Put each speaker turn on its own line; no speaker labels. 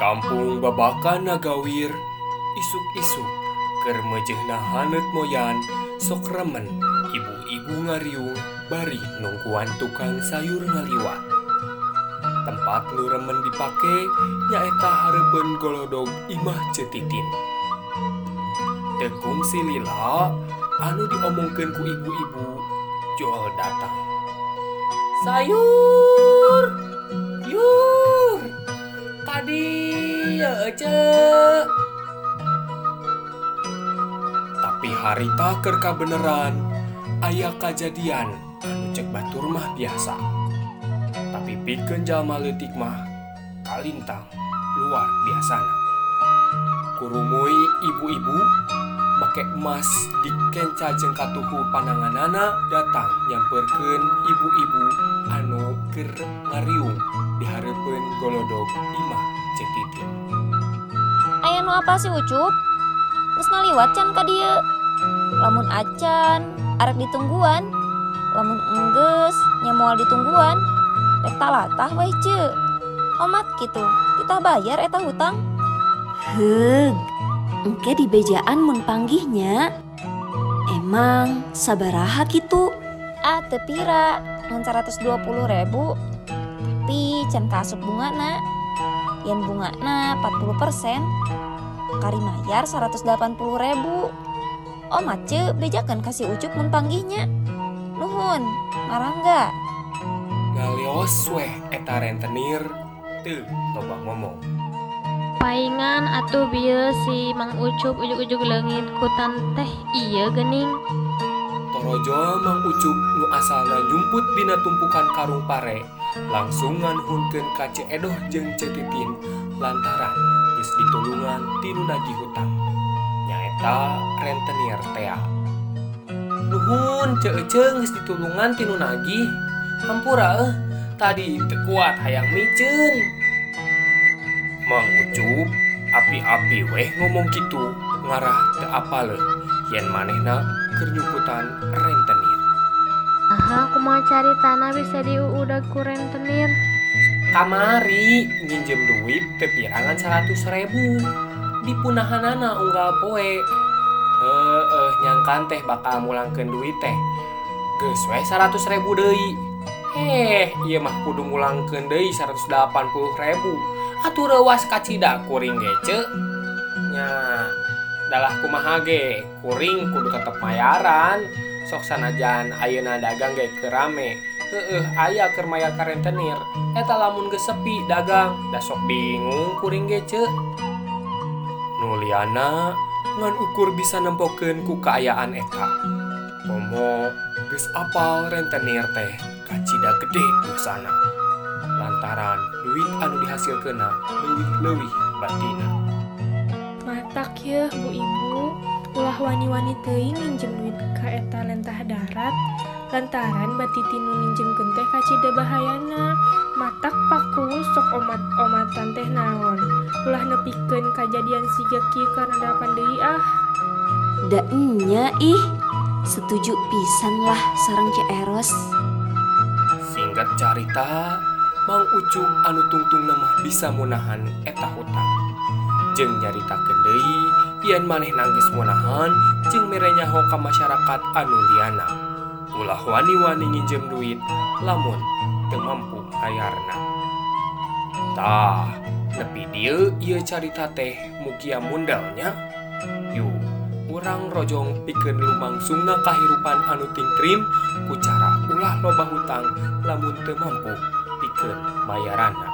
kampung babakan nagawir isuk-isuk keur mejehna hanet moyan sok remen ibu-ibu ngariung bari nungguan tukang sayur ngaliwat. Tempat nu remen dipake nyaeta hareupeun golodog imah cetitin. Tekung si Lila anu diomongkeun ku ibu-ibu jual datang. Sayur! Yur! Tadi ya cek tapi harita kerka beneran ayah kejadian anu cek batur mah biasa. Tapi pikeun jalma leutik mah kalintang luar biasana. Kurumui ibu-ibu make emas dikenca jeung katuhu pananganana datang nyamperkeun ibu-ibu anu keur ngariung di hareupeun golodog imah cetitin
nu apa sih Ucup? Terus ngaliwat can ka dieu. Lamun acan, arek ditungguan. Lamun enggeus, nya moal ditungguan. Rek talatah weh ce. Omat gitu, kita bayar eta hutang.
Heg, engke di bejaan mun panggihnya. Emang sabaraha gitu?
Ah, tepira, ngan 120 ribu. Tapi can kasut bunga na. Yen bunga na 40 persen. Kari mayar 180 ribu. Omat ce, bejakan kasih ucup mun panggihnya. Nuhun, marangga.
ngalios weh eta rentenir teu loba ngomong
Paingan atuh bieu si Mang Ucup ujug-ujug leungit ku teh iya gening.
Torojo Mang Ucup nu asalna jumput dina tumpukan karung pare langsung nganhunkeun ka Edoh jeung Cetitin lantaran keuangan tinu nagih hutang. Nyaeta rentenir tea. Nuhun ceeceng geus ditulungan tinu nagih hampura eh tadi teu kuat hayang miceun Mang Ucup api-api weh ngomong gitu ngarah teu apal yen manehna keur nyukutan rentenir
Aha kumaha cari tanah bisa diuudag ku rentenir
kamari nginjem duit pepirangan 100 ribu. Unggal poe. Eh eh nyangkan teh bakal mulangkan duit teh. Geus we 100 ribu deui. Heh iya mah kudu mulangkan deui 180 ribu. Atuh rewas kacida kuring gece. Nya dalah kumaha ge? Kuring kudu tetep mayaran. Sok sanajan ayeuna dagang ge kerame. heeh ayah keur mayar karentenir eta lamun gesepi dagang. Dasok bingung kuring gece nuliana ngan ukur bisa nempokeun ku kaayaan eta. Komo geus apal rentenir teh kacida gede ke sana. Lantaran duit anu dihasilkeun leuwih-leuwih batina.
Matak ya bu ibu. Ulah wani-wani teuing minjem duit ka eta lentah darat. lantaran batitinulinjemken teh kacida bahayana matak paku sok omat-omatan teh naon. Ulah nepiken si Geki karena dapan Dei ah.
Danya ih. Setuju pisan lah sarang ceeros
singkat carita Mang Ucup anu tungtung mah bisa munahan eta hutang jeng nyarita Kendei pian maneh nangis munahan jeng merenyaho ka masyarakat anu Liana. ulah wani-wani nginjem duit lamun teu mampu hayarnatah nepi dieu ieu carita teh mugia mundalnya. Yuk urang rojong pikeun lumangsungna kahirupan anu tingtrim ku cara ulah loba hutang lamun teu mampu pikeun bayaranna